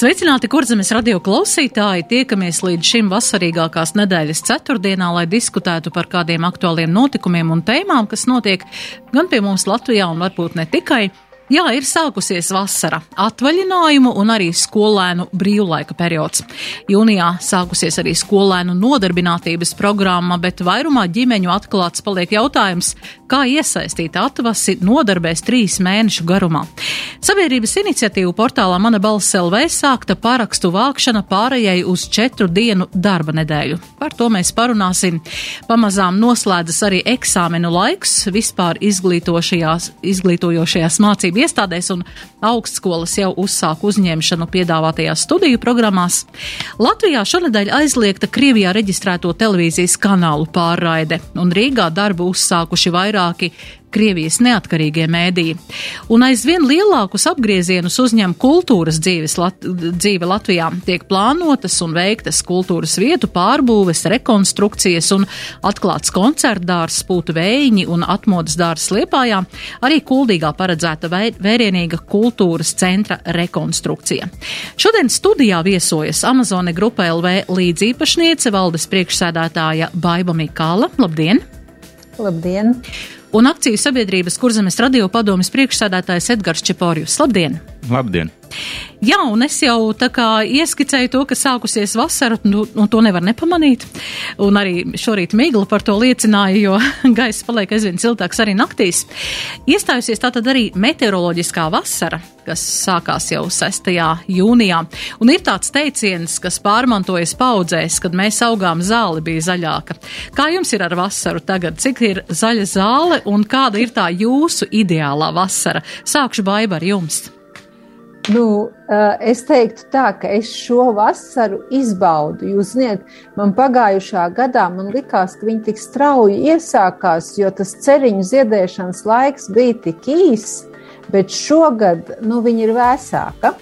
Sveicināti, kurzemes radio klausītāji! Tiekamies līdz šim vasarīgākās nedēļas ceturtdienā, lai diskutētu par kādiem aktuāliem notikumiem un tēmām, kas notiek gan pie mums Latvijā un varbūt ne tikai. Jā, ir sākusies vasara, atvaļinājumu un arī skolēnu brīvlaika periods. Jūnijā sākusies arī skolēnu nodarbinātības programma, bet vairumā ģimeņu atklāts paliek jautājums, kā iesaistīt atvasi nodarbēs trīs mēnešu garumā. Sabiedrības iniciatīvu portālā Mana balss LV sākta parakstu vākšana pārējai uz četru dienu darba nedēļu. Par to mēs parunāsim. Pamazām noslēdzas arī eksāmenu laiks vispār izglītojošajās mācību iestādēs un augstskolas jau uzsāk uzņemšanu piedāvātajās studiju programmās. Latvijā šonadēļ aizliegta Krievijā reģistrēto televīzijas kanālu pārraide, un Rīgā darbu uzsākuši vairāki Krievijas neatkarīgie mēdīji. Un aizvien lielākus apgriezienus uzņem kultūras dzīves, Lat dzīve Latvijā. Tiek plānotas un veiktas kultūras vietu pārbūves, rekonstrukcijas un atklāts koncertdārs, pūtu vējiņi un atmodas dārs Liepājā, arī kuldīgā paredzēta vērienīga kultūras centra rekonstrukcija. Šodien studijā viesojas Amazone grupa LV līdzīpašniece valdes priekšsēdētāja Baiba Mikāla. Labdien! Labdien! Un akciju sabiedrības kurzemes radio padomas priekšsādātājs Edgars Čeporjus. Labdien! Labdien! Jā, un es jau tā kā ieskicēju to, ka sākusies vasara, nu, un to nevar nepamanīt. Un arī šorīt Migla par to liecināja, jo gaiss paliek aizvien siltāks arī naktīs. Iestājusies tātad arī meteoroloģiskā vasara, kas sākās jau 6. jūnijā. Un ir tāds teiciens, kas pārmantojas paudzēs, kad mēs augām zāle bija zaļāka. Kā jums ir ar vasaru tagad? Cik ir zaļa zāle un kāda ir tā jūsu ideālā vasara? Sākšu baiba ar jums. Nu, es teiktu tā, ka es šo vasaru izbaudu. Jūs zināt, man pagājušā gadā man likās, ka viņi tik strauji iesākās, jo tas ceriņu ziedēšanas laiks bija tik īss, bet šogad nu, viņi ir vēsāka.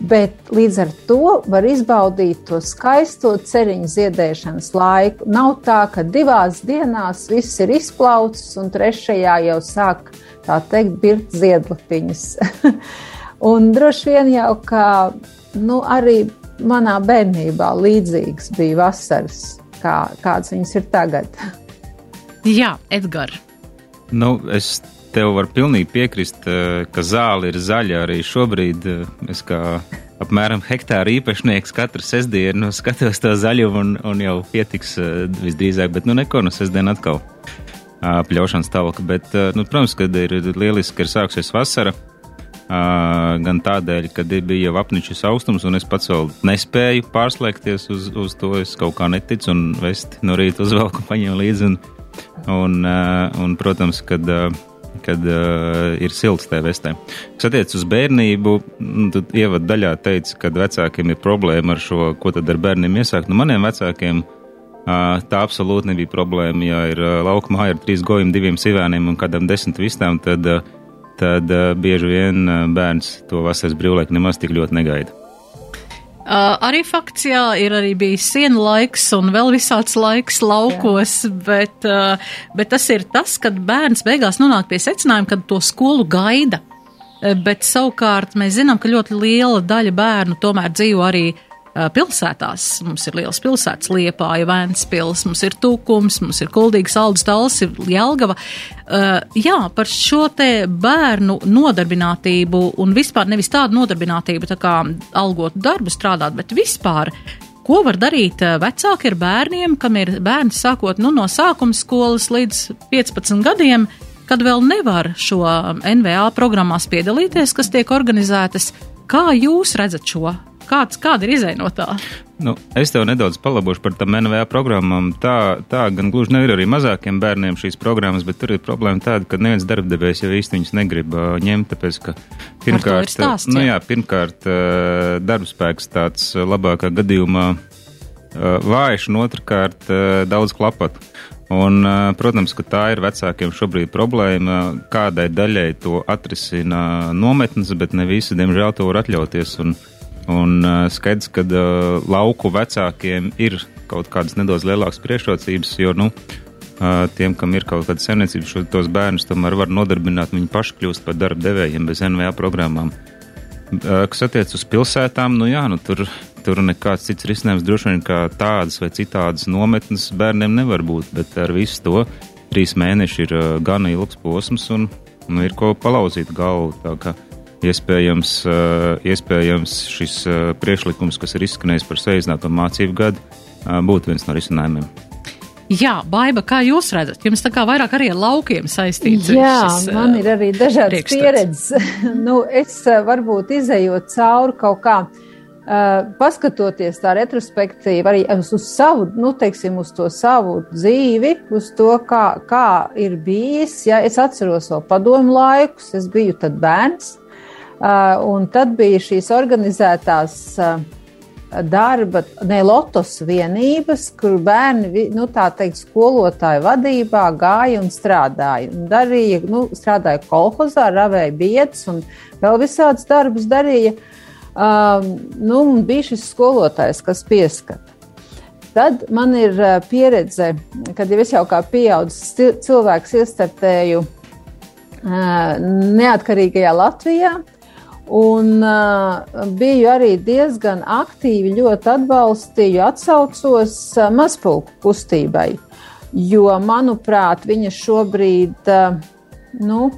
Bet līdz ar to var izbaudīt to skaisto ceriņu ziedēšanas laiku. Nav tā, ka divās dienās viss ir izplaucis un trešajā jau sāk tā teikt, birt ziedlapiņas. Un droši vien jau kā nu, arī manā bērnībā līdzīgs bija vasaras, kā, kāds viņas ir tagad. Jā, Edgars. Nu, es tev varu pilnīgi piekrist, eh, ka zāle ir zaļa arī šobrīd. Eh, es kā apmēram hektāra īpašnieks katru sestdienu skatos to zaļumu un, un jau pietiks eh, visdrīzāk, bet nu neko, nu sestdien atkal pļaušanas stāvokli. Bet, nu, protams, kad ir lieliski, ka ir sākusies vasara gan tādēļ, ka bija jau apnicis augstums, un es pats vēl nespēju pārslēgties uz, uz to. Es kaut kā neticu, un vest no rīta uzvelku paņēmu līdzi. Un, un, un, protams, kad, kad ir silts tajā vestē. Kas attiecas uz bērnību, nu, tad ievad daļā teica, ka vecākiem ir problēma ar šo, ko tad ar bērniem iesākt. Nu, maniem vecākiem tā absolūti nebija problēma. Ja ir laukumā ar trīs gojiem, diviem sivēniem un kādam desmit vistām, tad tad uh, bieži vien uh, bērns to vasaras brīvlaiku nemaz tik ļoti negaida. Uh, arī fakts, jā, ir arī bijis sienu laiks un vēl visāds laiks laukos, jā. bet, uh, bet tas ir tas, kad bērns beigās nonāk pie secinājuma, ka to skolu gaida. Bet savukārt mēs zinām, ka ļoti liela daļa bērnu tomēr dzīvo arī uh, pilsētās. Mums ir liels pilsētas Liepāja, Vēnspils, mums ir Tūkums, mums ir Kuldīgs, Aldus, Tals, ir Jelgava. Uh, jā, par šo te bērnu nodarbinātību un vispār nevis tādu nodarbinātību, tā kā algotu darbu strādāt, bet vispār. Ko var darīt vecāki ar bērniem, kam ir bērns sākot nu, no sākuma skolas līdz 15 gadiem, kad vēl nevar šo NVA programmās piedalīties, kas tiek organizētas? Kā jūs redzat šo Kāds, kāda ir izēja no tā? Nu, es tev nedaudz palabošu par tām NVA programmām. Tā, tā gan gluži nevar arī mazākiem bērniem šīs programmas, bet tur ir problēma tāda, ka neviens darbdevējs jau īsti viņus negrib uh, ņemt, tāpēc, ka pirmkārt, stāsts, nu, jā, pirmkārt uh, darbspēks tāds labākā gadījumā uh, vājš un otrkārt daudz klapatu. Un, protams, ka tā ir vecākiem šobrīd problēma. Kādai daļai to atrisina nometnes, bet ne visi, diemžēl, to var atļauties. Un, un skaidrs, ka lauku vecākiem ir kaut kādas nedaudz lielākas priekšrocības, jo, nu, tiem, kam ir kaut kāda saimniecība, tos bērnus tomēr var nodarbināt, viņi paši kļūst par darba devējiem bez NVA programmām. Kas attiec uz pilsētām, nu jā, nu tur, tur nekāds cits risinājums droši vien kā tādas vai citādas nometnes bērniem nevar būt, bet ar visu to trīs mēneši ir gana ilgs posms un nu, ir ko palauzīt galvu. Tā kā iespējams, iespējams šis priekšlikums, kas ir izskanējis par saīsināto mācību gadu, būtu viens no risinājumiem. Jā, Baiba, kā jūs redzat? Jums tā kā vairāk arī ar laukiem saistīts. Jā, šis, man ir arī dažādas pieredzes. nu, es varbūt izējot cauri kaut kā. Uh, paskatoties tā retrospektīvi arī uz, savu, nu, teiksim, uz to savu dzīvi, uz to, kā, kā ir bijis. Ja, es atceros vēl padomu laikus, es biju tad bērns, un tad bija šīs organizētās uh, darba, ne lotos vienības, kur bērni, nu, tā teikt, skolotāju vadībā gāja un strādāja. Un darīja, nu, strādāja kolhozā, ravēja biedus un vēl visādas darbus darīja. Um, nu, bija šis skolotājs, kas pieskata. Tad man ir uh, pieredze, kad jau es jau kā pieaudzis cilvēks iestartēju uh, neatkarīgajā Latvijā. Un uh, biju arī diezgan aktīvi, ļoti atbalstīju, atsaucos uh, mazpulku kustībai, jo, manuprāt, viņa šobrīd, uh, nu,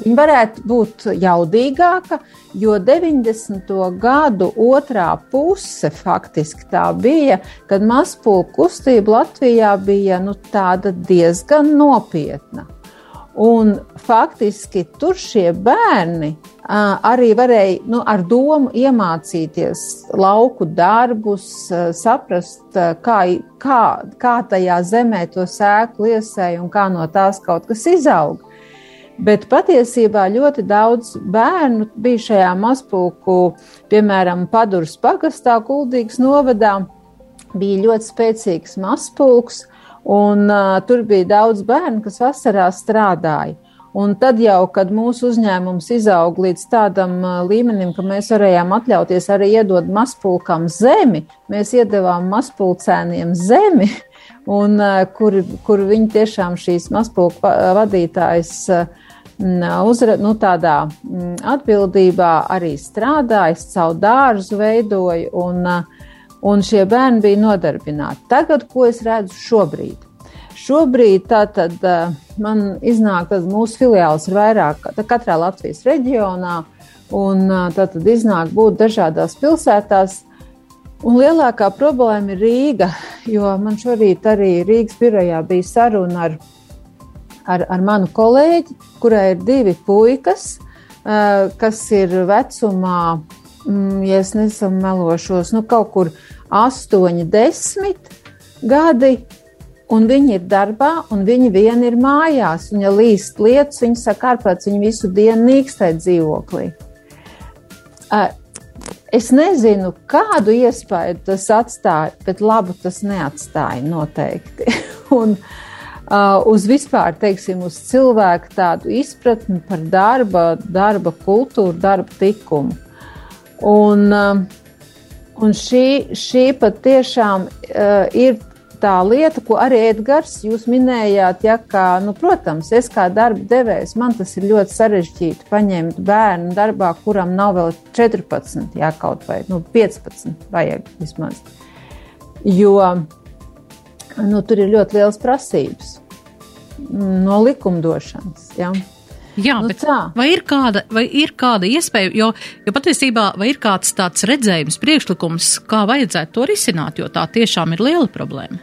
viņa varētu būt jaudīgāka, jo 90. gadu otrā puse faktiski tā bija, kad mazpulku kustība Latvijā bija nu, tāda diezgan nopietna. Un faktiski tur šie bērni arī varēja nu, ar domu iemācīties lauku darbus, saprast, kā, kā, kā tajā zemē to sēklu iesēja un kā no tās kaut kas izaug. Bet patiesībā ļoti daudz bērnu bija šajā mazpulku, piemēram, Paduras pagastā, Kuldīgas novadā. Bija ļoti spēcīgs mazpulks, Un, uh, tur bija daudz bērnu, kas vasarā strādāja. Un tad jau, kad mūsu uzņēmums izauga līdz tādam līmenim, ka mēs varējām atļauties arī iedot mazpulkam zemi, mēs iedavām mazpulcēniem zemi, un kur, kur viņi tiešām šīs mazpulku vadītājas uzra, nu, tādā atbildībā arī strādāja, savu dārzu veidoja. Un, uh, un šie bērni bija nodarbināti. Tagad, ko es redzu šobrīd? Šobrīd tātad eh, man iznāk, ka mūsu filiāls ir vairāk katrā Latvijas reģionā, un eh, tātad iznāk būt dažādās pilsētās. Un lielākā problēma ir Rīga, jo man šorīt arī Rīgas birojā bija saruna ar, ar, ar manu kolēģi, kurai ir divi puikas, eh, kas ir vecumā ja es nesamelošos, nu, kaut kur 8, 10 gadi. Un viņi ir darbā, un viņi vieni ir mājās. Ja līst lietas, viņi saka, ārprāts, viņi visu dienu nīkstē dzīvoklī. Es nezinu, kādu iespēju tas atstāja, bet labu tas neatstāja noteikti. un, uh, uz vispār, teiksim, uz cilvēku tādu izpratni par darba, darba kultūru, darba likumu. Un, um, un šī, šī patiešām uh, ir tā lieta, ko arī Edgars jūs minējāt, ja, ka, nu, protams, es kā darba devējs, man tas ir ļoti sarežģīti paņemt bērnu darbā, kuram nav vēl 14, ja kaut vai nu, 15 vajag vismaz. Jo nu, tur ir ļoti liels prasības no likumdošanas. Ja. Jā, nu, bet tā. vai ir, kāda, vai ir kāda iespēja, jo, jo patiesībā vai ir kāds tāds redzējums, priekšlikums, kā vajadzētu to risināt, jo tā tiešām ir liela problēma?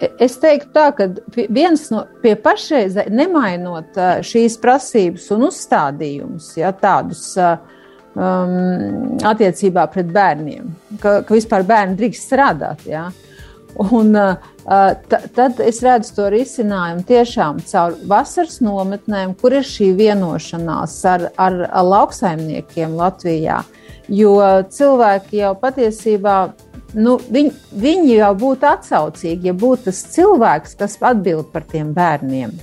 E, es teiktu tā, ka viens no pie pašreizē, nemainot šīs prasības un uzstādījumus, ja tādus um, attiecībā pret bērniem, ka, ka vispār bērni drīkst strādāt, ja, Un, uh, tad es redzu to risinājumu tiešām caur vasaras nometnēm, kur ir šī vienošanās ar, ar, lauksaimniekiem Latvijā. Jo cilvēki jau patiesībā nu, viņ, viņi jau būtu atsaucīgi, ja būtu tas cilvēks, kas atbild par tiem bērniem.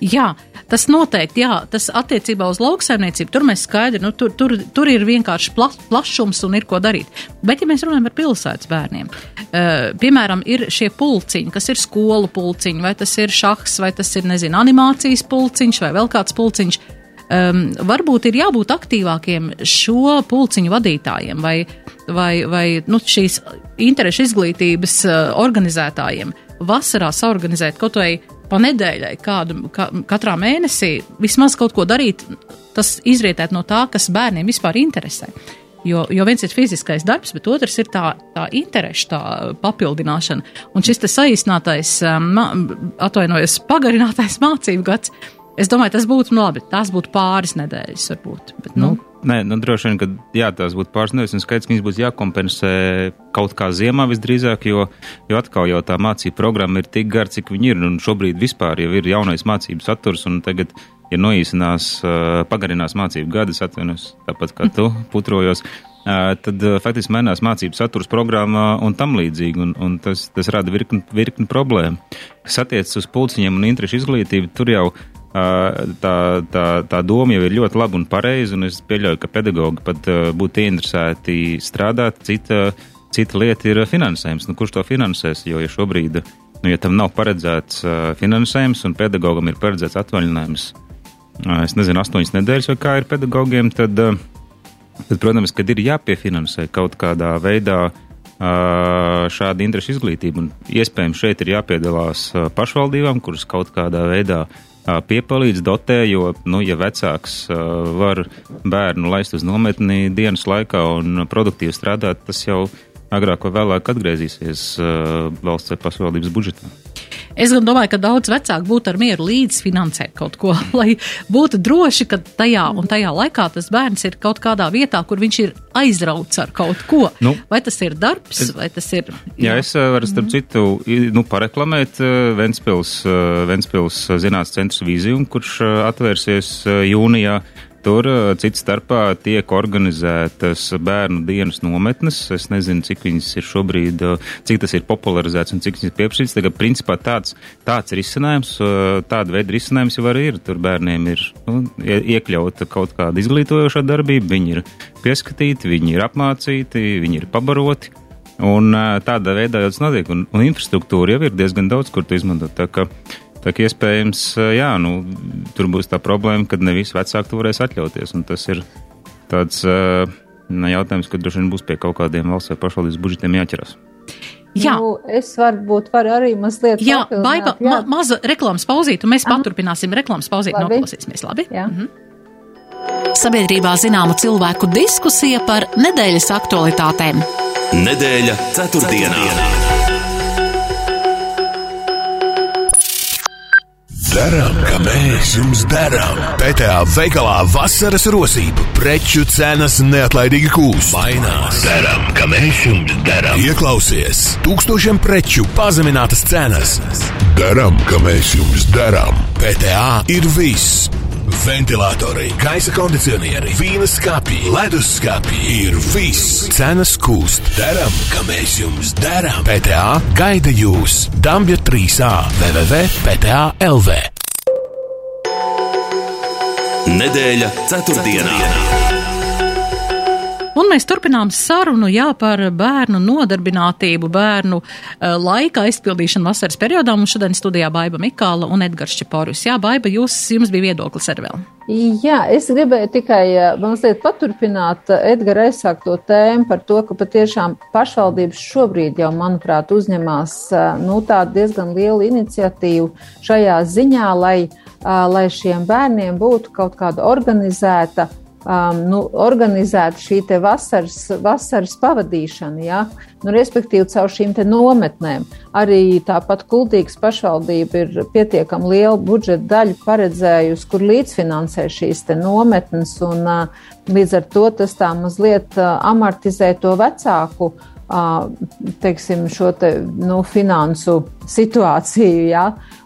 Jā, tas noteikti, jā, tas attiecībā uz lauksaimniecību, tur mēs skaidri, nu, tur, tur, tur ir vienkārši pla, plašums un ir ko darīt. Bet, ja mēs runājam par pilsētas bērniem, uh, piemēram, ir šie pulciņi, kas ir skolu pulciņi, vai tas ir šahs, vai tas ir, nezinu, animācijas pulciņš, vai vēl kāds pulciņš. Um, varbūt ir jābūt aktīvākiem šo pulciņu vadītājiem vai, vai, vai nu, šīs interešu izglītības uh, organizētājiem. Vasarā saorganizēt kaut vai pa nedēļai, kādu, ka, katrā mēnesī vismaz kaut ko darīt, tas izrietēt no tā, kas bērniem vispār interesē. Jo, jo viens ir fiziskais darbs, bet otrs ir tā, tā interešu tā papildināšana. Un šis saīsinātais, um, atvainojos, pagarinātais mācību gads, es domāju, tas būtu nu, labi. Tās būtu pāris nedēļas, varbūt. Bet, nu, nu, Nē, nu, droši vien, ka jā, tās būtu pāris nedēļas, un skaidrs, ka viņas būs jākompensē kaut kā ziemā visdrīzāk, jo, jo atkal jau tā mācība programma ir tik gara, cik viņi ir, un šobrīd vispār jau ir jaunais mācību saturs, un tagad, ja noīsinās, pagarinās mācību gadus, atvainojos, tāpat kā tu putrojos, tad faktiski mainās mācību saturs programmā un tam līdzīgi, un, un tas, tas rada virkni, virkni problēmu. Kas attiecas uz pulciņiem un interešu izglītību, tur jau tā, tā, tā doma jau ir ļoti laba un pareiza, un es pieļauju, ka pedagogi pat būtu interesēti strādāt. Cita, cita lieta ir finansējums. Nu, kurš to finansēs? Jo ja šobrīd, nu, ja tam nav paredzēts finansējums un pedagogam ir paredzēts atvaļinājums, es nezinu, astoņas nedēļas vai kā ir pedagogiem, tad, tad protams, kad ir jāpiefinansē kaut kādā veidā šāda interešu izglītība. Un iespējams šeit ir jāpiedalās pašvaldībām, kuras kaut kādā veidā uh, piepalīdz, dotē, jo, nu, ja vecāks var bērnu laist uz nometni dienas laikā un produktīvi strādāt, tas jau agrāk vai vēlāk atgriezīsies valsts vai pašvaldības budžetā. Es gan domāju, ka daudz vecāku būtu ar mieru līdzfinansēt kaut ko, lai būtu droši, ka tajā un tajā laikā tas bērns ir kaut kādā vietā, kur viņš ir aizrauts ar kaut ko. Nu, vai tas ir darbs, es, vai tas ir. Jā, jā es varu starp mm. citu nu, pareklamēt Ventspils, Ventspils zinātnes centrs vīziju, kurš atvērsies jūnijā. Tur uh, cits starpā tiek organizētas bērnu dienas nometnes. Es nezinu, cik viņas ir šobrīd, uh, cik tas ir popularizēts un cik viņas ir pieprasīts. Tagad, principā, tāds, tāds risinājums, uh, tāda veida risinājums jau arī ir. Tur bērniem ir nu, iekļauta kaut kāda izglītojošā darbība, viņi ir pieskatīti, viņi ir apmācīti, viņi ir pabaroti. Un tādā veidā jau tas notiek, un, un infrastruktūra jau ir diezgan daudz, kur to izmantot. Tā kā iespējams, jā, nu, tur būs tā problēma, ka ne visi vecāki to varēs atļauties. Tas ir tāds uh, jautājums, ka droši vien būs pie kaut kādiem valsts vai pašvaldības budžetiem jāķeras. Jā. Nu, es varbūt varu arī mazliet. Jā, baiba, jā. Ma, maza reklāmas pauzīte, un mēs Aha. paturpināsim reklāmas pauzīti, noklausīsimies. Labi? Jā. Mhm. Sabiedrībā zināma cilvēku diskusija par nedēļas aktualitātēm. Nedēļa ceturtdienā. ceturtdienā. Darām, kā mēs jums darām. PTA veikalā vasaras rosība, preču cenas neatlaidīgi kūst. Mainās. Darām, kā mēs jums darām. Ieklausies, tūkstošiem preču pazeminātas cenas. Darām, kā mēs jums darām. PTA ir viss. Ventilatori, gaisa kondicionieri, vīna skāpji, leduskapji ir viss. Cenas kūst. Darām, kā mēs jums darām. PTA gaida jūs. Dambja 3A www.pta.lv. Nedēļa ceturtdienā. ceturtdienā. Un mēs turpinām sarunu jā, par bērnu nodarbinātību, bērnu uh, laika aizpildīšanu vasaras periodā. Mums šodien studijā Baiba Mikāla un Edgars Čeporus. Jā, Baiba, jūs, jums bija viedoklis arī vēl. Jā, es gribēju tikai eh, mazliet paturpināt eh, Edgara aizsākto tēmu par to, ka patiešām pašvaldības šobrīd jau, manuprāt, uzņemās nu, tādu diezgan lielu iniciatīvu šajā ziņā, lai, lai šiem bērniem būtu kaut kāda organizēta um, nu, organizēta šī vasaras, vasaras pavadīšana, ja? nu, respektīvi caur šīm nometnēm. Arī tāpat Kultūras pašvaldība ir pietiekami lielu budžeta daļu paredzējusi, kur līdzfinansē šīs nometnes, un uh, līdz ar to tas tā mazliet uh, amortizē to vecāku. Uh, teiksim, šo te, nu, finansu situāciju, ja?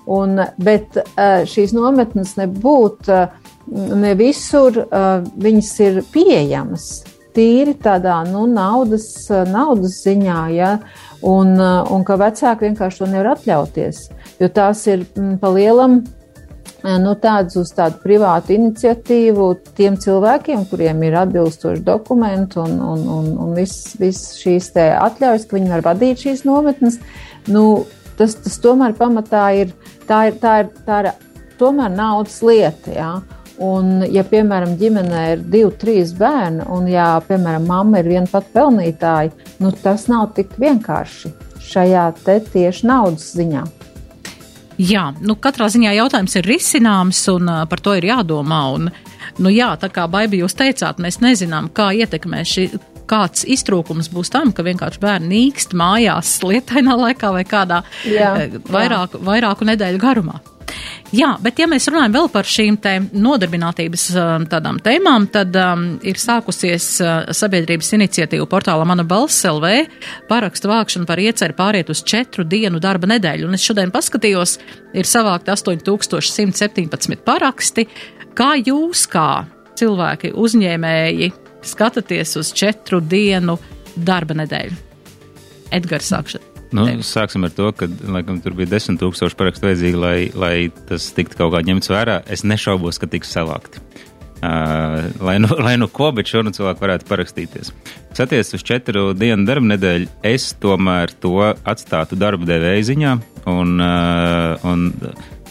un, bet uh, šīs nometnes nebūtu uh, ne visur uh, viņas ir pieejamas. tīri tādā nu, naudas, naudas ziņā, ja, un, un ka vecāki vienkārši to nevar atļauties, jo tās ir pa lielam nu, tāds uz tādu privātu iniciatīvu tiem cilvēkiem, kuriem ir atbilstoši dokumenti un, un, un, un viss vis šīs atļaujas, ka viņi var vadīt šīs nometnes. Nu, tas, tas tomēr pamatā ir tā ir, tā ir, tā ir tomēr naudas lieta. Ja? Un, ja, piemēram, ģimenē ir divi, trīs bērni, un, ja, piemēram, mamma ir viena pati pelnītāja, nu, tas nav tik vienkārši šajā tieši naudas ziņā. Jā, nu katrā ziņā jautājums ir risināms un par to ir jādomā. Un, nu jā, tā kā Baibi jūs teicāt, mēs nezinām, kā ietekmē šī, kāds iztrūkums būs tam, ka vienkārši bērni nīkst mājās lietainā laikā vai kādā jā, vairāku, jā. vairāku nedēļu garumā. Jā, bet ja mēs runājam vēl par šīm te nodarbinātības tādām tēmām, tad um, ir sākusies uh, sabiedrības iniciatīva portālā Mana balss LV parakstu vākšana par ieceri pāriet uz četru dienu darba nedēļu. Un es šodien paskatījos, ir savākt 8117 paraksti. Kā jūs, kā cilvēki, uzņēmēji, skatāties uz četru dienu darba nedēļu? Edgars, sākšana. Nu, sāksim ar to, ka laikam, tur bija desmit tūkstoši parakstu vajadzīgi, lai, lai tas tiktu kaut kā ņemts vērā. Es nešaubos, ka tiks savākti. Uh, lai, nu, lai nu ko, bet šodien cilvēki varētu parakstīties. Saties uz četru dienu darba nedēļu, es tomēr to atstātu darba devēja ziņā un, uh, un,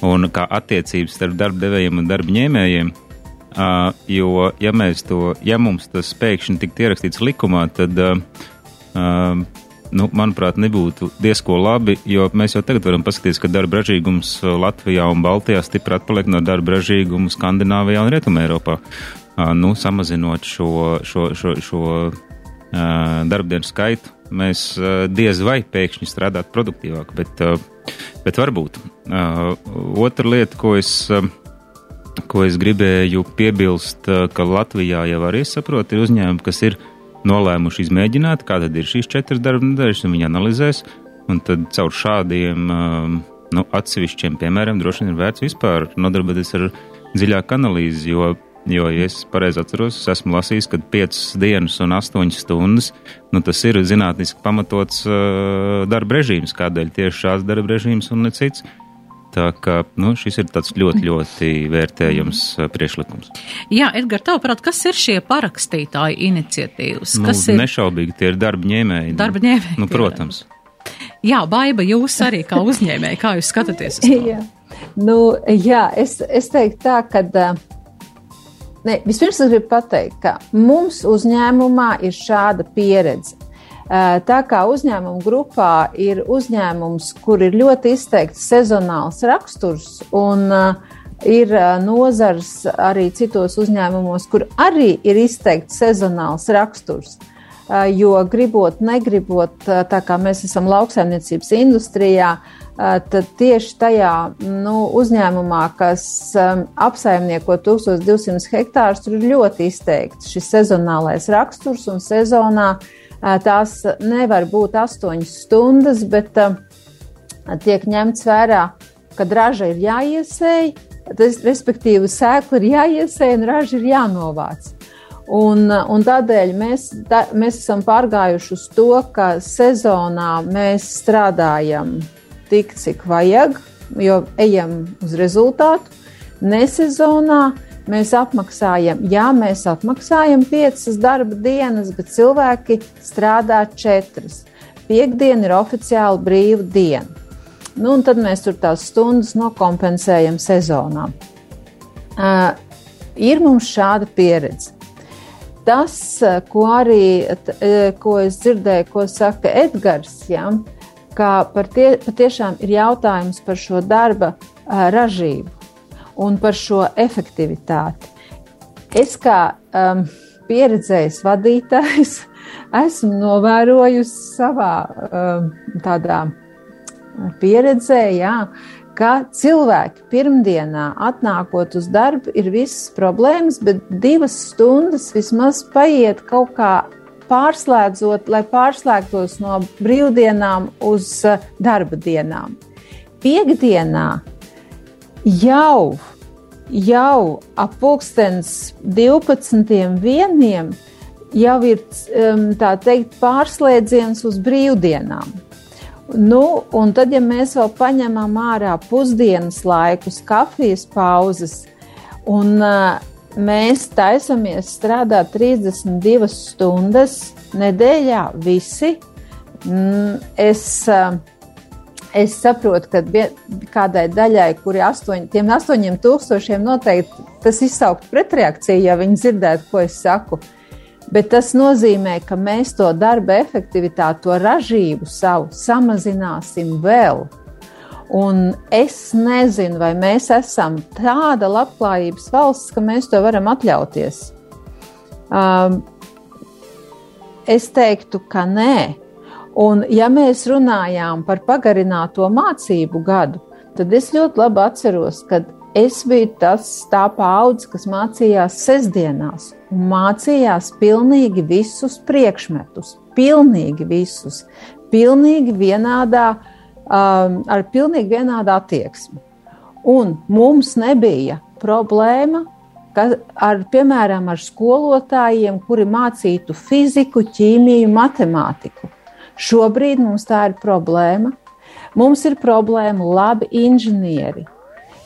un kā attiecības starp darba devējiem un darba ņēmējiem. Uh, jo, ja to, ja mums tas pēkšņi tiktu ierakstīts likumā, tad uh, nu, manuprāt, nebūtu diezko labi, jo mēs jau tagad varam paskatīties, ka darba ražīgums uh, Latvijā un Baltijā stipri atpaliek no darba ražīguma Skandināvijā un Rietumē Eiropā. Uh, nu, samazinot šo, šo, šo, šo uh, darbdienu skaitu, mēs diez vai pēkšņi strādātu produktīvāk, bet, bet varbūt. Otra lieta, ko es. Ko es gribēju piebilst, ka Latvijā jau arī saprot, ir uzņēmumi, kas ir nolēmuši izmēģināt, kāda ir šīs četras darba nedēļas, un viņi analizēs. Un tad caur šādiem um, nu, atsevišķiem piemēriem droši vien ir vērts vispār nodarboties ar dziļāku analīzi, jo, jo, ja es pareizi atceros, es esmu lasījis, ka 5 dienas un 8 stundas, nu, tas ir zinātniski pamatots uh, darba režīms, kādēļ tieši šāds darba režīms un ne cits. Tā kā nu, šis ir tāds ļoti, ļoti vērtējams uh, priekšlikums. Jā, Edgars, tavuprāt, kas ir šie parakstītāji iniciatīvas? Nu, kas ir? Nešaubīgi tie ir darba ņēmēji. Darba ņēmēji. Nu, protams. Jā, Baiba, jūs arī kā uzņēmēji, kā jūs skatāties uz to? jā, nu, jā es, es teiktu tā, ka. Ne, vispirms es gribu pateikt, ka mums uzņēmumā ir šāda pieredze. Tā kā uzņēmuma grupā ir uzņēmums, kur ir ļoti izteikts sezonāls raksturs un ir nozars arī citos uzņēmumos, kur arī ir izteikts sezonāls raksturs. Jo gribot, negribot, tā kā mēs esam lauksaimniecības industrijā, tad tieši tajā nu, uzņēmumā, kas apsaimnieko 1200 hektārus, tur ir ļoti izteikts šis sezonālais raksturs un sezonā uh, tās nevar būt astoņas stundas, bet tiek ņemts vērā, ka raža ir jāiesēj, respektīvi sēkla ir jāiesēj un raža ir jānovāc. Un, un tādēļ mēs, tā, mēs esam pārgājuši uz to, ka sezonā mēs strādājam tik, cik vajag, jo ejam uz rezultātu. Nesezonā Mēs apmaksājam, jā, mēs apmaksājam piecas darba dienas, bet cilvēki strādā četras. Piektdiena ir oficiāli brīva diena. Nu, un tad mēs tur tās stundas nokompensējam sezonā. Uh, ir mums šāda pieredze. Tas, ko arī ko es dzirdēju, ko saka Edgars, ja, ka tie, patiešām ir jautājums par šo darba ražību un par šo efektivitāti. Es kā um, pieredzējis vadītājs esmu novērojusi savā um, tādā pieredzē, jā, ka cilvēki pirmdienā atnākot uz darbu ir visas problēmas, bet divas stundas vismaz paiet kaut kā pārslēdzot, lai pārslēgtos no brīvdienām uz uh, darba dienām. Piektdienā jau, jau ap pulkstens 12. vieniem jau ir teikt pārslēdziens uz brīvdienām. Nu, un tad, ja mēs vēl paņemam ārā pusdienas laikus, kafijas pauzes, un uh, mēs taisamies strādāt 32 stundas nedēļā visi, mm, es, uh, es saprotu, ka kādai daļai, kuri astoņ, tiem astoņiem tūkstošiem noteikti tas izsaukt pretreakciju, ja viņi dzirdētu, ko es saku. Bet tas nozīmē, ka mēs to darba efektivitāti, to ražību savu samazināsim vēl. Un es nezinu, vai mēs esam tāda labklājības valsts, ka mēs to varam atļauties. Um, es teiktu, ka nē. Un, ja mēs runājām par pagarināto mācību gadu, tad es ļoti labi atceros, kad Es biju tas tā paudze, kas mācījās sestdienās un mācījās pilnīgi visus priekšmetus, pilnīgi visus, pilnīgi vienādā, um, ar pilnīgi vienādu attieksmi. Un mums nebija problēma ar, piemēram, ar skolotājiem, kuri mācītu fiziku, ķīmiju, matemātiku. Šobrīd mums tā ir problēma. Mums ir problēma labi inženieri,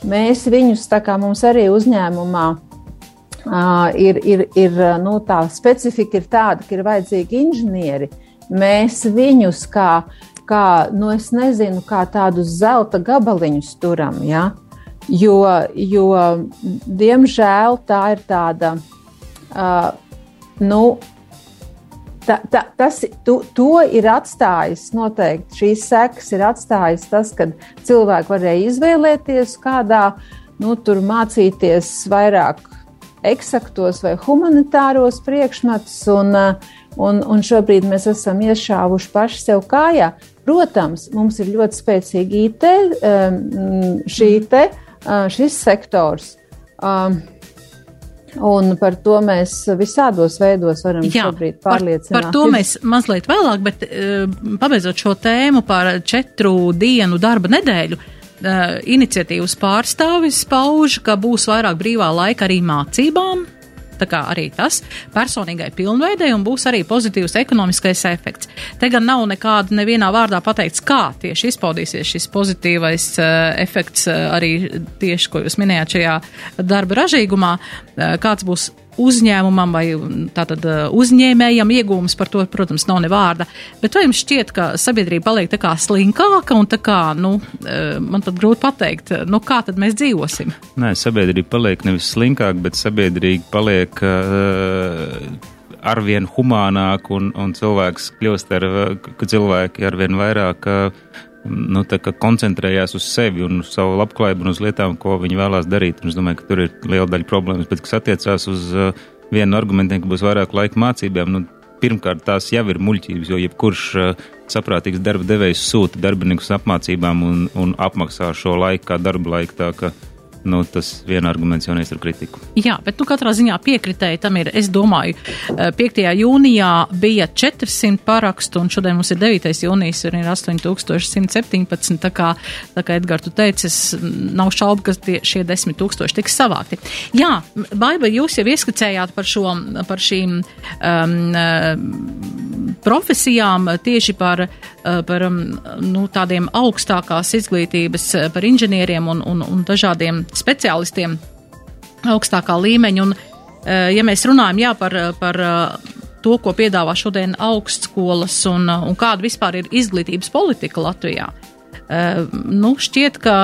Mēs viņus, tā kā mums arī uzņēmumā uh, ir, ir, ir nu, tā specifika, ir tāda, ka ir vajadzīgi inženieri. Mēs viņus kā, kā nu, es nezinu, kā tādus zelta gabaliņus turam. Ja? Jo, jo, diemžēl, tā ir tāda. Uh, nu, ta, ta, tas, tu, to ir atstājis noteikti šīs sekas, ir atstājis tas, ka cilvēki varēja izvēlēties, kādā nu, tur mācīties vairāk eksaktos vai humanitāros priekšmetus, un, un, un šobrīd mēs esam iešāvuši paši sev kājā. Protams, mums ir ļoti spēcīgi IT, um, šī te, uh, šis sektors. Um, Un par to mēs visādos veidos varam Jā, šobrīd pārliecināt. Par, par to mēs mazliet vēlāk, bet uh, pabeidzot šo tēmu par četru dienu darba nedēļu, uh, iniciatīvas pārstāvis pauž, ka būs vairāk brīvā laika arī mācībām, Tā kā arī tas personīgai pilnveidei un būs arī pozitīvs ekonomiskais efekts. Te gan nav nekāda nevienā vārdā pateikts, kā tieši izpaudīsies šis pozitīvais uh, efekts uh, arī tieši, ko jūs minējāt šajā darba ražīgumā, uh, kāds būs uzņēmumam vai tātad uzņēmējam iegūmus par to, protams, nav ne vārda. Bet vai jums šķiet, ka sabiedrība paliek tā kā slinkāka un tā kā, nu, man pat grūti pateikt, nu, kā tad mēs dzīvosim? Nē, sabiedrība paliek nevis slinkāka, bet sabiedrība paliek. Uh, arvien humānāk, un, un cilvēks kļūst ar, cilvēki arvien vairāk nu, koncentrējās uz sevi un uz savu labklājību un uz lietām, ko viņi vēlās darīt. Un es domāju, ka tur ir liela daļa problēmas. Bet, kas attiecās uz uh, vienu no argumentiem, ka būs vairāk laika mācībām, nu, pirmkārt, tās jau ir muļķības, jo jebkurš uh, saprātīgs darba devējs sūta darbiniekus apmācībām un, un apmaksā šo laiku kā darba laiku. Tā, ka, nu, tas viena arguments jau neiztur kritiku. Jā, bet nu, katrā ziņā piekritēji tam ir. Es domāju, 5. Eh, jūnijā bija 400 parakstu, un šodien mums ir 9. jūnijas, un ir 8117. Tā kā, tā kā Edgars, tu teici, es nav šaubu, ka tie, šie 10 tūkstoši tiks savākti. Jā, Baiba, jūs jau ieskicējāt par, šo, par šīm um, profesijām tieši par, par um, nu, tādiem augstākās izglītības, par inženieriem un, un, un dažādiem speciālistiem augstākā līmeņa. Un, eh, ja mēs runājam jā, par, par eh, to, ko piedāvā šodien augstskolas un, un kāda vispār ir izglītības politika Latvijā, eh, nu, šķiet, ka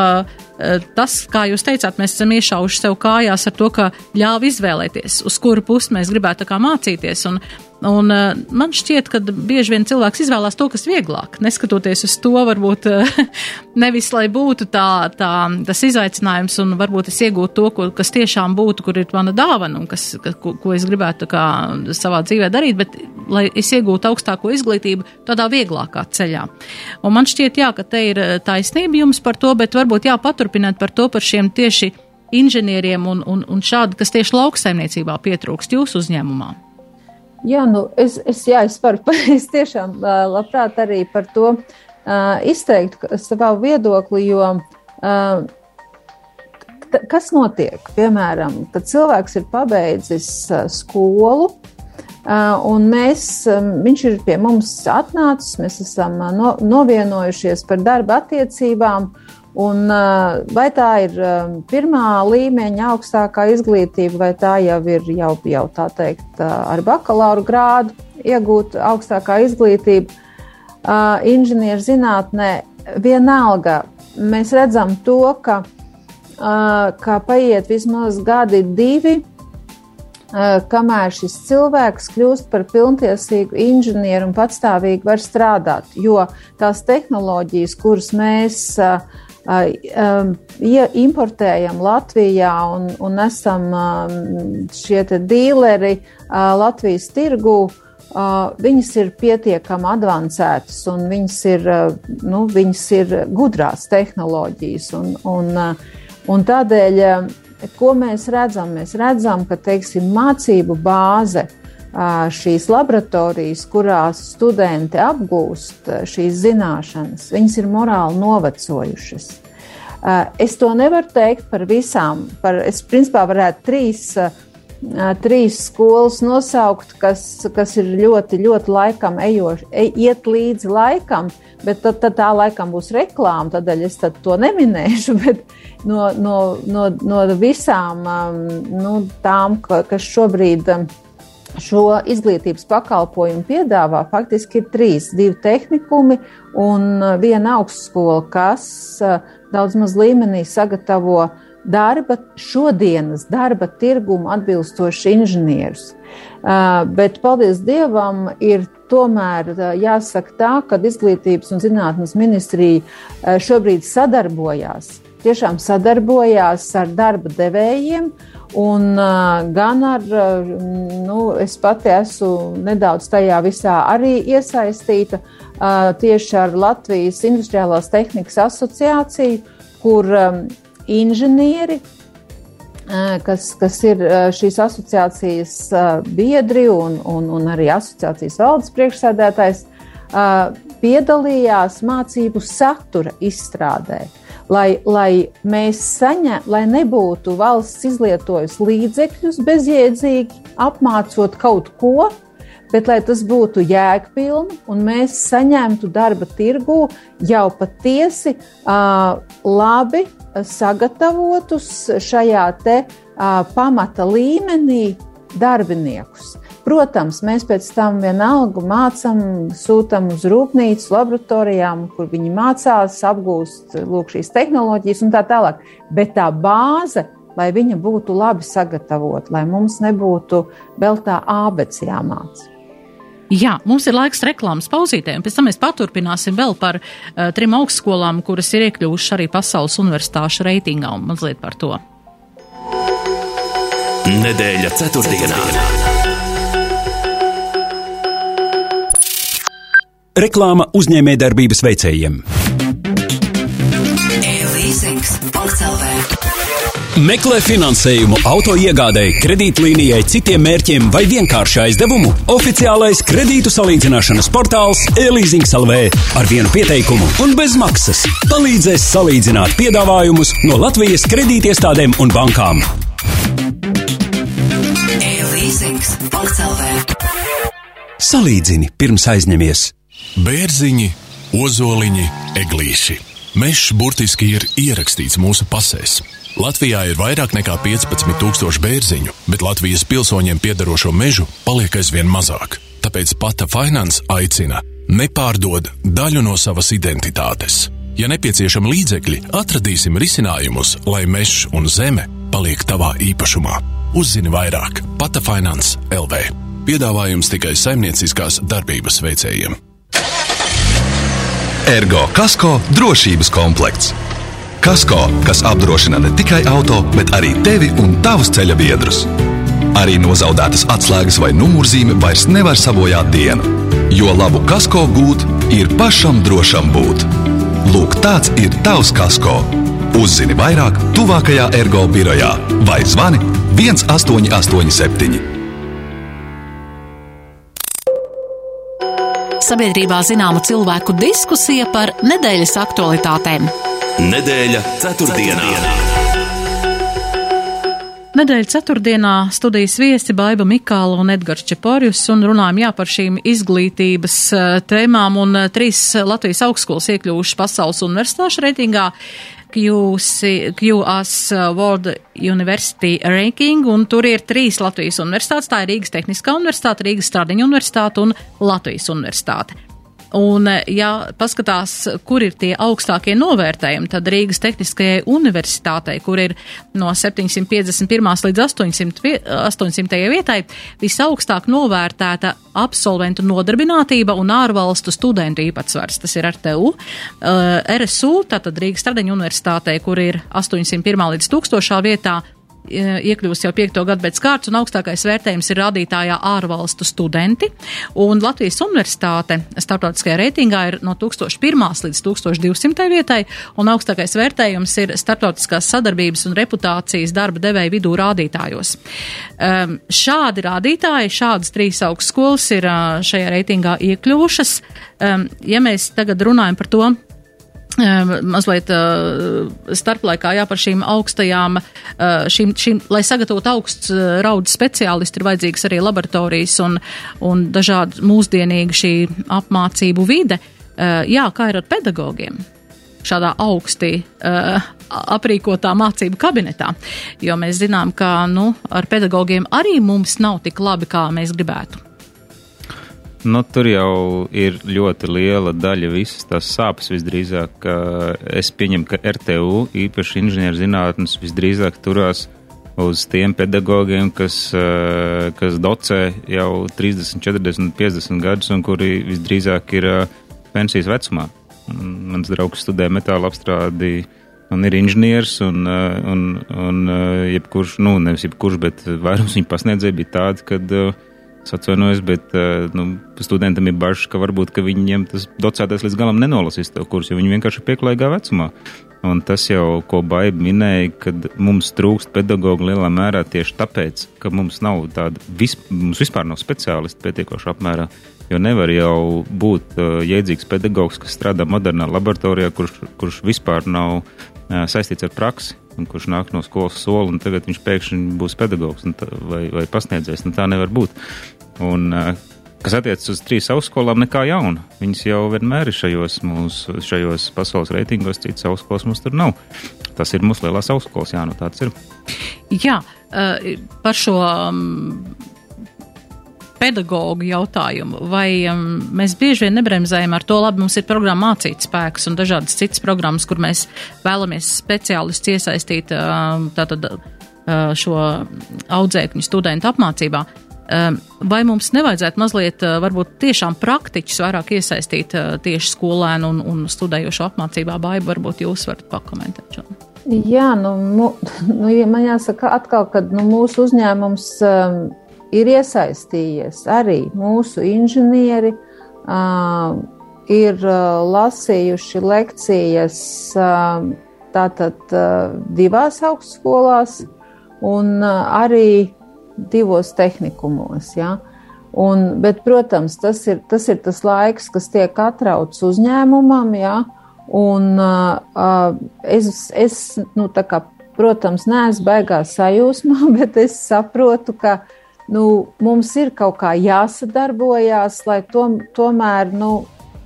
tas, kā jūs teicāt, mēs esam iešauši sev kājās ar to, ka ļāva izvēlēties, uz kuru pusi mēs gribētu mācīties. Un, Un uh, man šķiet, ka bieži vien cilvēks izvēlās to, kas vieglāk, neskatoties uz to, varbūt uh, nevis, lai būtu tā, tā, tas izaicinājums un varbūt es iegūtu to, ko, kas tiešām būtu, kur ir mana dāvana un kas, ka, ko, ko es gribētu kā, savā dzīvē darīt, bet lai es iegūtu augstāko izglītību tādā vieglākā ceļā. Un man šķiet, jā, ka te ir taisnība jums par to, bet varbūt jāpaturpināt par to, par šiem tieši inženieriem un, un, un šādi, kas tieši lauksaimniecībā pietrūkst jūsu uzņēmumā. Jā, nu, es, es, jā, es varu, es tiešām labprāt arī par to uh, izteikt savu viedokli, jo uh, kas notiek, piemēram, kad cilvēks ir pabeidzis skolu, Un mēs, viņš ir pie mums atnācis, mēs esam no, novienojušies par darba attiecībām. Un, vai tā ir pirmā līmeņa augstākā izglītība, vai tā jau ir jau, jau tā teikt, ar bakalaura grādu iegūta augstākā izglītība inženierzinātnē, vienalga mēs redzam to, ka, ka paiet vismaz gadi, divi, kamēr šis cilvēks kļūst par pilntiesīgu inženieru un patstāvīgi var strādāt. Jo tās tehnoloģijas, kuras mēs importējam Latvijā un, un esam šie dīleri Latvijas tirgū, viņas ir pietiekami avansētas un viņas ir, nu, viņas ir gudrās tehnoloģijas. Un, un, un tādēļ, ko mēs redzam? Mēs redzam, ka teiksim, mācību bāze šīs laboratorijas, kurās studenti apgūst šīs zināšanas, viņas ir morāli novecojušas. Es to nevaru teikt par visām. Par, es principā varētu trīs trīs skolas nosaukt, kas, kas ir ļoti, ļoti laikam ejoši, e, iet līdzi laikam, bet tad, tad tā laikam būs reklāma, tādēļ es to neminēšu, bet no, no, no, no visām nu, tām, kas šobrīd šo izglītības pakalpojumu piedāvā, faktiski ir trīs, divi tehnikumi un viena augstskola, kas daudz maz līmenī sagatavo uh, darba, šodienas darba tirgumu atbilstoši inženierus. Uh, bet, paldies Dievam, ir tomēr uh, jāsaka tā, ka Izglītības un zinātnes ministrija uh, šobrīd sadarbojās, tiešām sadarbojās ar darba devējiem. Un gan ar, nu, es pati esmu nedaudz tajā visā arī iesaistīta tieši ar Latvijas Industriālās tehnikas asociāciju, kur inženieri, kas, kas ir šīs asociācijas biedri un, un, un arī asociācijas valdes priekšsēdētājs, piedalījās mācību satura izstrādē. Lai, lai mēs saņemtu, lai nebūtu valsts izlietojusi līdzekļus bezjēdzīgi, apmācot kaut ko, bet lai tas būtu jēgpilni un mēs saņemtu darba tirgū jau patiesi uh, labi sagatavotus šajā te uh, pamata līmenī darbiniekus. Protams, mēs pēc tam vienalga mācām, sūtām uz rūpnīcu, laboratorijām, kur viņi mācās, apgūst lūk, šīs tehnoloģijas un tā tālāk. Bet tā bāze, lai viņa būtu labi sagatavota, lai mums nebūtu vēl tā ābets jāmācās. Jā, mums ir laiks reklāmas pauzītēm, pēc tam mēs paturpināsim vēl par uh, trim augstskolām, kuras ir iekļuvušas arī pasaules universitāšu reitingā un mazliet par to. Nedēļa ceturtdienā. Reklāma uzņēmējdarbības veicējiem. Meklē finansējumu auto iegādēji, kredītlīnijai, citiem mērķiem vai vienkārši aizdevumu. Oficiālais kredītu salīdzināšanas portāls e-leasings LV ar vienu pieteikumu un bez maksas palīdzēs salīdzināt piedāvājumus no Latvijas kredītiestādēm un bankām. E-leasings.lv Salīdzini pirms aizņemies. Bērziņi, ozoliņi, eglīši. Mežs burtiski ir ierakstīts mūsu pasēs. Latvijā ir vairāk nekā 15,000 bērziņu, bet Latvijas pilsoņiem piedarošo mežu paliek aizvien mazāk. Tāpēc Pata Finance aicina nepārdod daļu no savas identitātes. Ja nepieciešami līdzekļi, atradīsim risinājumus, lai mežs un zeme paliek tavā īpašumā. Uzzini vairāk Pata Finance LV. Piedāvājums tikai saimnieciskās darbības veicējiem. Ergo Kasko drošības komplekts Kasko, kas apdrošina ne tikai auto, bet arī tevi un tavus ceļa biedrus. Arī nozaudētas atslēgas vai numurzīme vairs nevar sabojāt dienu, jo labu kasko gūt ir pašam drošam būt. Lūk, tāds ir tavs kasko. Uzzini vairāk, tuvākajā ergo birojā vai zvani 1887. Sabiedrībā zināma cilvēku diskusija par nedēļas aktualitātēm. Nedēļa ceturtdienā. Nedēļa ceturtdienā studijas viesi Baiba Mikāla un Edgars Čeporjus un runājam jā par šīm izglītības uh, tēmām un uh, trīs Latvijas augstskolas iekļuvušas pasaules universitāšu reitingā. QC, QAS World University Ranking, un tur ir trīs Latvijas universitātes. Tā ir Rīgas Tehniskā universitāte, Rīgas Stradiņa universitāte un Latvijas universitāte. Un, eh, ja paskatās, kur ir tie augstākie novērtējumi, tad Rīgas Tehniskajai universitātei, kur ir no 751. līdz 800, 800. vietai, visaugstāk novērtēta absolventu nodarbinātība un ārvalstu studentu īpatsvars. Tas ir RTU. Eh, RSU, tātad Rīgas Stradiņa universitātei, kur ir 801. līdz 1000. vietā, iekļūst jau piekto gadu pēc kārtas, un augstākais vērtējums ir rādītājā ārvalstu studenti. Un Latvijas universitāte starptautiskajā reitingā ir no 1001 līdz 1200 vietai, un augstākais vērtējums ir starptautiskās sadarbības un reputācijas darba devēja vidū rādītājos. Um, šādi rādītāji, šādas trīs augstskolas ir uh, šajā reitingā iekļuvušas. Um, ja mēs tagad runājam par to, mazliet uh, starplaikā, jā, par šīm augstajām, uh, šīm, šīm, lai sagatavotu augsts uh, raudas speciālisti, ir vajadzīgas arī laboratorijas un, un dažādi mūsdienīgi šī apmācību vide. Jā, kā ir ar pedagogiem? Šādā augstī aprīkotā mācību kabinetā, jo mēs zinām, ka, nu, ar pedagogiem arī mums nav tik labi, kā mēs gribētu. Nu, tur jau ir ļoti liela daļa visas tās sāpes. Visdrīzāk, es pieņemu, ka RTU, īpaši inženierzinātnes, visdrīzāk turās uz tiem pedagogiem, kas, kas docē jau 30, 40, 50 gadus un kuri visdrīzāk ir pensijas vecumā. Mans draugs studē metāla apstrādi un ir inženieris, un, un, un jebkurš, nu, nevis jebkurš, bet vairums viņa pasniedzēja bija tādi, kad uh, Es atvainojos, bet uh, nu, studentam ir bažas, ka varbūt ka viņiem tas docētais līdz galam nenolasīs to kursu, jo viņi vienkārši ir pieklājīgā vecumā. Un tas jau, ko Baiba minēja, kad mums trūkst pedagoģi lielā mērā tieši tāpēc, ka mums nav tāda, vis, mums vispār nav speciālisti pietiekoši apmērā. Jo nevar jau būt uh, jēdzīgs pedagogs, kas strādā modernā laboratorijā, kurš, kurš vispār nav uh, saistīts ar praksi un kurš nāk no skolas sola, un tagad viņš pēkšņi būs pedagogs tā, vai, vai pasniedzējs. Nu, tā nevar būt. Un, kas attiecas uz trīs augstskolām, nekā jauna. Viņas jau vienmēr ir šajos, mūsu, šajos pasaules reitingos, citas augstskolas mums tur nav. Tas ir mūsu lielās augstskolas, jā, nu tāds ir. Jā, par šo pedagoģu jautājumu, vai um, mēs bieži vien nebremzējam ar to, labi, mums ir programma mācīt spēks un dažādas citas programmas, kur mēs vēlamies speciālistus iesaistīt um, tātad uh, šo audzēkņu studentu apmācībā. Um, vai mums nevajadzētu mazliet, uh, varbūt tiešām praktiķus vairāk iesaistīt uh, tieši skolēnu un, un studējošo apmācībā? Baiba, varbūt jūs varat pakomentēt šo. Jā, nu, mu, nu, ja man jāsaka atkal, ka nu, mūsu uzņēmums um, ir iesaistījies arī mūsu inženieri, ir lasījuši lekcijas tātad divās augstskolās un arī divos tehnikumos. Ja? Un, bet, protams, tas ir, tas ir tas laiks, kas tiek atrauts uzņēmumam, ja? un uh, es, es nu, kā, protams, neesmu baigā sajūsmā, bet es saprotu, ka nu, mums ir kaut kā jāsadarbojās, lai tom, tomēr nu,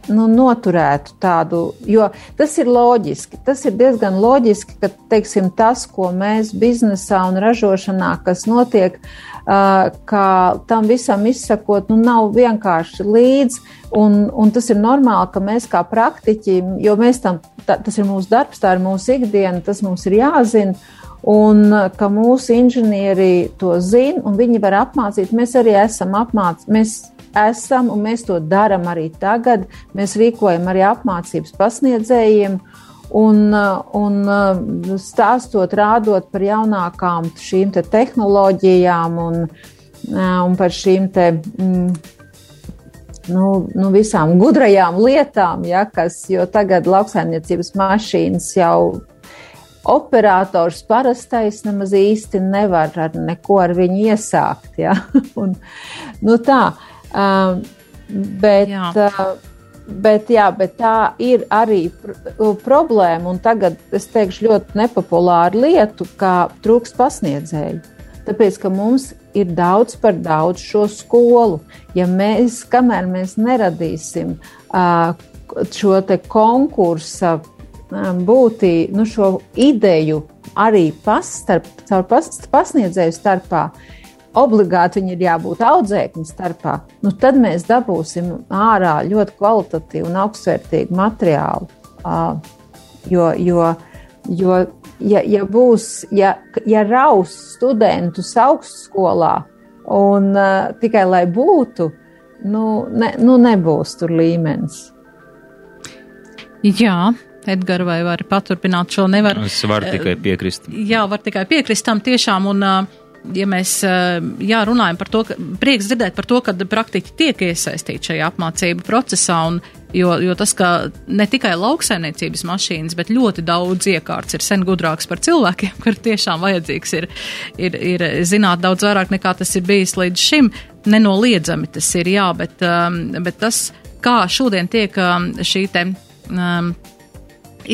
nu, noturētu tādu, jo tas ir loģiski. Tas ir diezgan loģiski, ka teiksim, tas, ko mēs biznesā un ražošanā, kas notiek, ka tam visam izsakot, nu, nav vienkārši līdzi. Un, un tas ir normāli, ka mēs kā praktiķi, jo mēs tam, tā, tas ir mūsu darbs, tā ir mūsu ikdiena, tas mums ir jāzina un uh, ka mūsu inženieri to zina un viņi var apmācīt. Mēs arī esam apmācīti. Esam un mēs to darām arī tagad. Mēs rīkojam arī apmācības pasniedzējiem. Un, uh, un uh, stāstot, rādot par jaunākām šīm te tehnoloģijām un, un par šīm te, mm, nu, nu visām gudrajām lietām, ja, kas, jo tagad lauksaimniecības mašīnas jau operators parastais nemaz īsti nevar ar neko ar viņu iesākt. Ja? Un, nu tā, um, bet, jā. Uh, bet, jā, bet tā ir arī pr problēma, un tagad es teikšu ļoti nepopulāru lietu, kā trūks pasniedzēju. Tāpēc, ka mums ir daudz par daudz šo skolu. Ja mēs, kamēr mēs neradīsim uh, šo te būtību, nu, šo ideju arī pastarp, caur pas, pasniedzēju starpā, obligāti viņi ir jābūt audzēkņu starpā, nu, tad mēs dabūsim ārā ļoti kvalitatīvu un augstvērtīgu materiālu. Uh, jo, jo, jo ja, ja būs, ja, ja raus studentus augstskolā un uh, tikai lai būtu, nu, ne, nu nebūs tur līmenis. Jā, Edgars, vai var paturpināt šo? Nevar. Es varu tikai piekrist. Jā, var tikai piekrist tam tiešām. Un, ja mēs jā, runājam par to, ka prieks dzirdēt par to, ka praktiķi tiek iesaistīti šajā apmācību procesā, un, jo, jo tas, ka ne tikai lauksaimniecības mašīnas, bet ļoti daudz iekārts ir sen gudrāks par cilvēkiem, kur tiešām vajadzīgs ir, ir, ir zināt daudz vairāk nekā tas ir bijis līdz šim. Nenoliedzami tas ir jā, bet, bet tas, kā šodien tiek šī te um,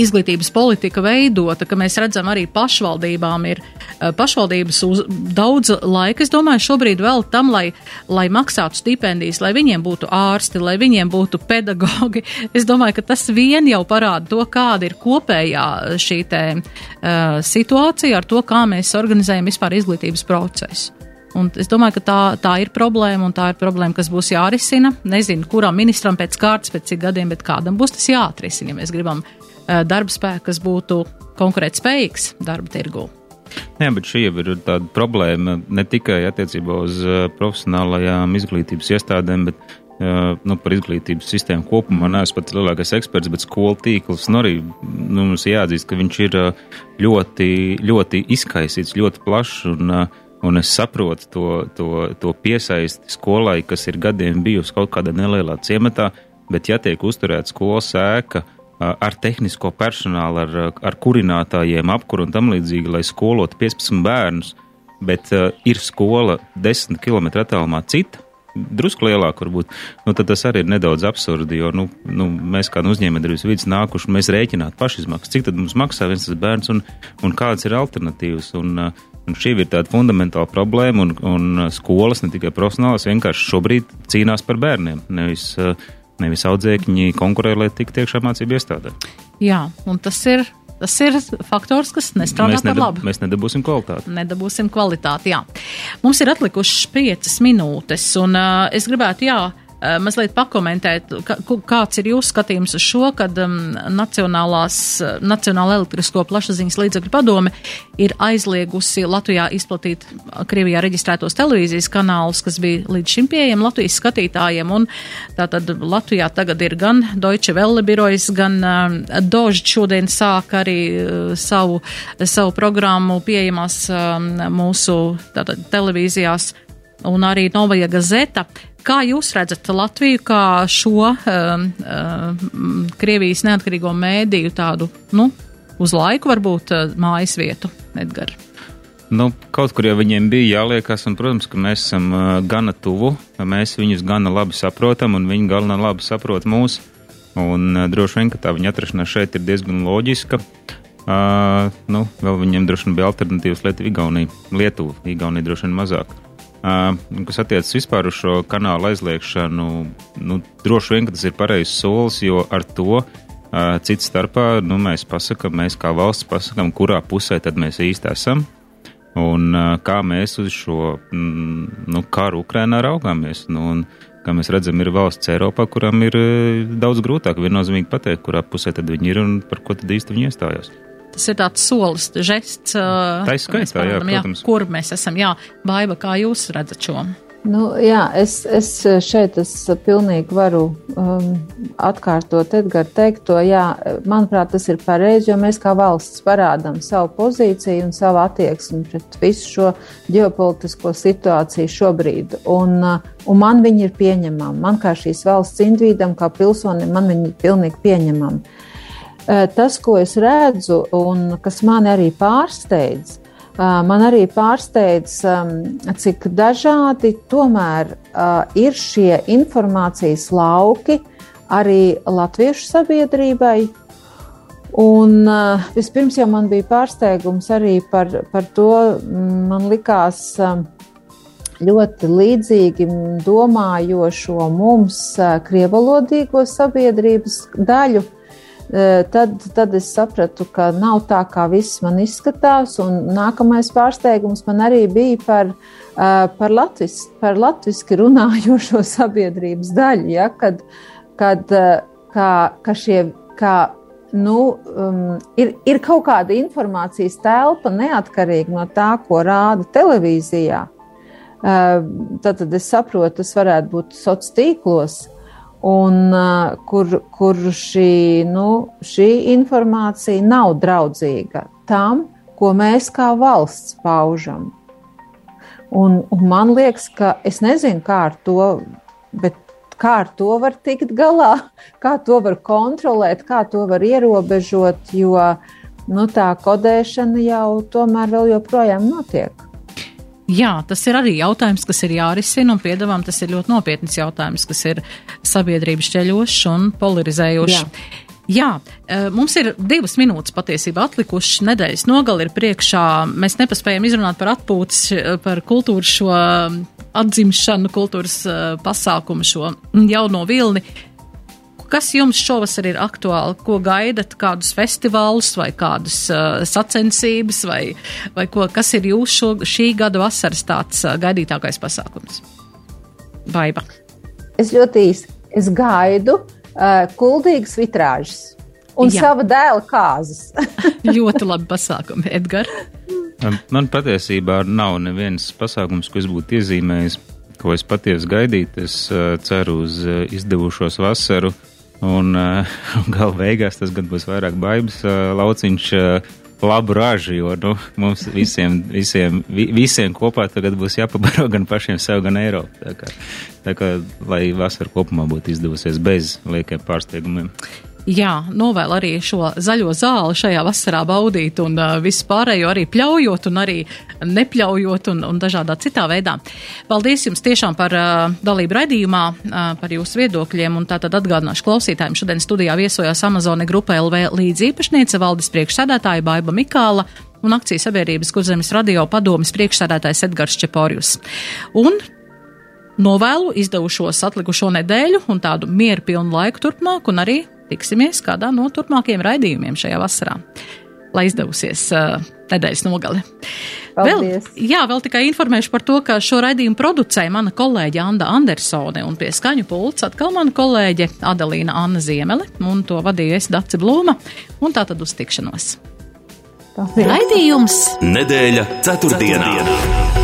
izglītības politika veidota, ka mēs redzam arī pašvaldībām ir uh, pašvaldības uz daudz laika, es domāju, šobrīd vēl tam, lai, lai maksātu stipendijas, lai viņiem būtu ārsti, lai viņiem būtu pedagogi. Es domāju, ka tas vien jau parāda to, kāda ir kopējā šī te uh, situācija ar to, kā mēs organizējam vispār izglītības procesu. Un es domāju, ka tā, tā ir problēma, un tā ir problēma, kas būs jārisina. Nezinu, kuram ministram pēc kārtas, pēc cik gadiem, bet kādam būs tas jāatrisina, ja mēs gribam darba spēku, kas būtu konkurētspējīgs darba tirgū. Jā, bet šī jau ir tāda problēma ne tikai attiecībā uz uh, profesionālajām izglītības iestādēm, bet uh, nu, par izglītības sistēmu kopumā. Nē, es pat lielākais eksperts, bet skolu tīkls nu, arī nu, mums jāatzīst, ka viņš ir ļoti, ļoti izkaisīts, ļoti plašs. Un, Un es saprotu to, to, to piesaisti skolai, kas ir gadiem bijusi kaut kādā nelielā ciematā, bet ja tiek uzturēta skolas ēka ar tehnisko personālu, ar, ar kurinātājiem, apkuru un tam līdzīgi, lai skolotu 15 bērnus, bet uh, ir skola 10 km attālumā cita, drusku lielāka varbūt, nu, tad tas arī ir nedaudz absurdi, jo nu, nu, mēs kā uzņēmējdarbības vidus nākuši, mēs rēķināt pašizmaksas, cik tad mums maksā viens tas bērns un, un kādas ir alternatīvas. Un, uh, Un šī ir tāda fundamentāla problēma, un, un skolas, ne tikai profesionālas, vienkārši šobrīd cīnās par bērniem. Nevis, nevis audzēkņi konkurē, lai tiktu iekšā mācību iestādē. Jā, un tas ir Tas ir faktors, kas nestrādā par labu. Mēs nedabūsim kvalitāti. Nedabūsim kvalitāti, jā. Mums ir atlikušas piecas minūtes, un uh, es gribētu, jā, Eh, mazliet pakomentēt, kāds ir jūsu skatījums uz šo, kad um, Nacionālās, eh, Nacionāla elektrisko plašsaziņas līdzekļu padome ir aizliegusi Latvijā izplatīt Krievijā reģistrētos televīzijas kanālus, kas bija līdz šim pieejami Latvijas skatītājiem, un tātad Latvijā tagad ir gan Deutsche Welle birojas, gan Dožd šodien sāk arī savu, savu programmu pieejamās mūsu tātad, televīzijās un arī Novaja Gazeta. Kā jūs redzat Latviju kā šo um, um, Krievijas neatkarīgo mēdīju tādu, nu, uz laiku varbūt uh, mājas vietu, Edgar? Nu, kaut kur jau viņiem bija jāliekas, un, protams, ka mēs esam uh, gana tuvu, mēs viņus gana labi saprotam, un viņi gana labi saprot mūs. Un uh, droši vien, ka tā viņa atrašanās šeit ir diezgan loģiska. Uh, nu, vēl viņiem droši vien bija alternatīvas Lietuva, Igaunija. Lietuva, Igaunija droši vien mazāk. Uh, kas attiecas vispār uz šo kanālu aizliekšanu, nu, droši vien tas ir pareizs solis, jo ar to uh, cits starpā nu, mēs pasakām, mēs kā valsts pasakām, kurā pusē tad mēs īsti esam. Un uh, kā mēs uz šo mm, nu, karu Ukrainā raugāmies. Nu, un, kā mēs redzam, ir valsts Eiropā, kurām ir daudz grūtāk viennozīmīgi pateikt, kurā pusē tad viņi ir un par ko tad īsti viņi iestājās tas ir tāds solis, žests. Ir skaitā, jā, protams. Jā, kur mēs esam, jā, Baiva, kā jūs redzat šo? Nu, jā, es, es šeit es pilnīgi varu um, atkārtot Edgara teikto. Jā, manuprāt, tas ir pareizi, jo mēs kā valsts parādām savu pozīciju un savu attieksmi pret visu šo ģeopolitisko situāciju šobrīd. Un, uh, un man viņi ir pieņemami. Man kā šīs valsts individam, kā pilsonim, man viņi ir pilnīgi pieņemami. Eh, tas, ko es redzu un kas man arī pārsteidz, eh, man arī pārsteidz, ehm, cik dažādi tomēr eh, ir šie informācijas lauki arī latviešu sabiedrībai. Un, vispirms jau man bija pārsteigums arī par, par to, man likās uh, ļoti līdzīgi domājošo mums krievalodīgo sabiedrības daļu. Uh, tad, tad es sapratu, ka nav tā, kā viss man izskatās. Nākamais pārsteigums man arī bija par, par, latvis, par latviski runājošo sabiedrības daļu. Ja, kad, kad, kā, ka šie, kā nu, um, ir, ir kaut kāda informācijas telpa neatkarīgi no tā, ko rāda televīzijā. Uh, tad, tad es saprotu, tas varētu būt sociālos tīklos, un uh, kur, kur šī, nu, šī informācija nav draudzīga tam, ko mēs kā valsts paužam. Un, un man liekas, ka es nezinu, kā ar to, bet kā ar to var tikt galā, kā to var kontrolēt, kā to var ierobežot, jo nu, tā kodēšana jau tomēr vēl joprojām notiek. Jā, tas ir arī jautājums, kas ir jārisina, un piedāvām tas ir ļoti nopietns jautājums, kas ir sabiedrības ceļošs un polarizējošs. Jā. Jā, e, mums ir divas minūtes patiesībā atlikušas. Nedēļas nogali ir priekšā. Mēs nepaspējam izrunāt par atpūtas, e, par kultūras šo atzimšanu, kultūras uh, pasākumu, šo jauno vilni. Kas jums šovasar ir aktuāli? Ko gaidat? Kādus festivālus vai kādas uh, sacensības, vai, vai ko, kas ir jūsu šo, šī gada vasaras tāds uh, gaidītākais pasākums? Baiba. Es ļoti īsi. Es gaidu uh, kuldīgas vitrāžas un Jā. sava dēla kāzas. ļoti labi pasākumi, Edgars. Man patiesībā nav neviens pasākums, ko es būtu iezīmējis, ko es patiesi gaidītu. Es uh, ceru uz uh, izdevušos vasaru, un uh, gal beigās tas gan būs vairāk baibas uh, lauciņš. Uh, labu ražu, jo nu, mums visiem, visiem, vi, visiem kopā tagad būs jāpabaro gan pašiem sev, gan Eiropu. Tā kā, tā kā lai vasara kopumā būtu izdevusies bez liekiem pārsteigumiem. Jā, novēl arī šo zaļo zāli šajā vasarā baudīt un uh, visu pārējo arī pļaujot un arī nepļaujot un, un dažādā citā veidā. Paldies jums tiešām par uh, dalību raidījumā, uh, par jūsu viedokļiem un tātad atgādināšu klausītājiem. Šodien studijā viesojās Amazone grupa LV līdz īpašniece valdes priekšsēdētāja Baiba Mikāla un akciju sabiedrības kurzemes radio padomas priekšsēdētājs Edgars Čeporius. Un novēlu izdevušos atlikušo nedēļu un tādu mieru pilnu laiku turpmāk un arī tiksimies kādā no turpmākajiem raidījumiem šajā vasarā. Lai izdevusies uh, nedēļas nogali. Paldies. Vēl, jā, vēl tikai informēšu par to, ka šo raidījumu producēja mana kolēģe Anna Andersone un pie skaņu pults atkal mana kolēģe Adelīna Anna Ziemele un to vadīja es Daci Blūma un tā tad uz tikšanos. Paldies. Raidījums Nedēļa ceturtdienā. ceturtdienā.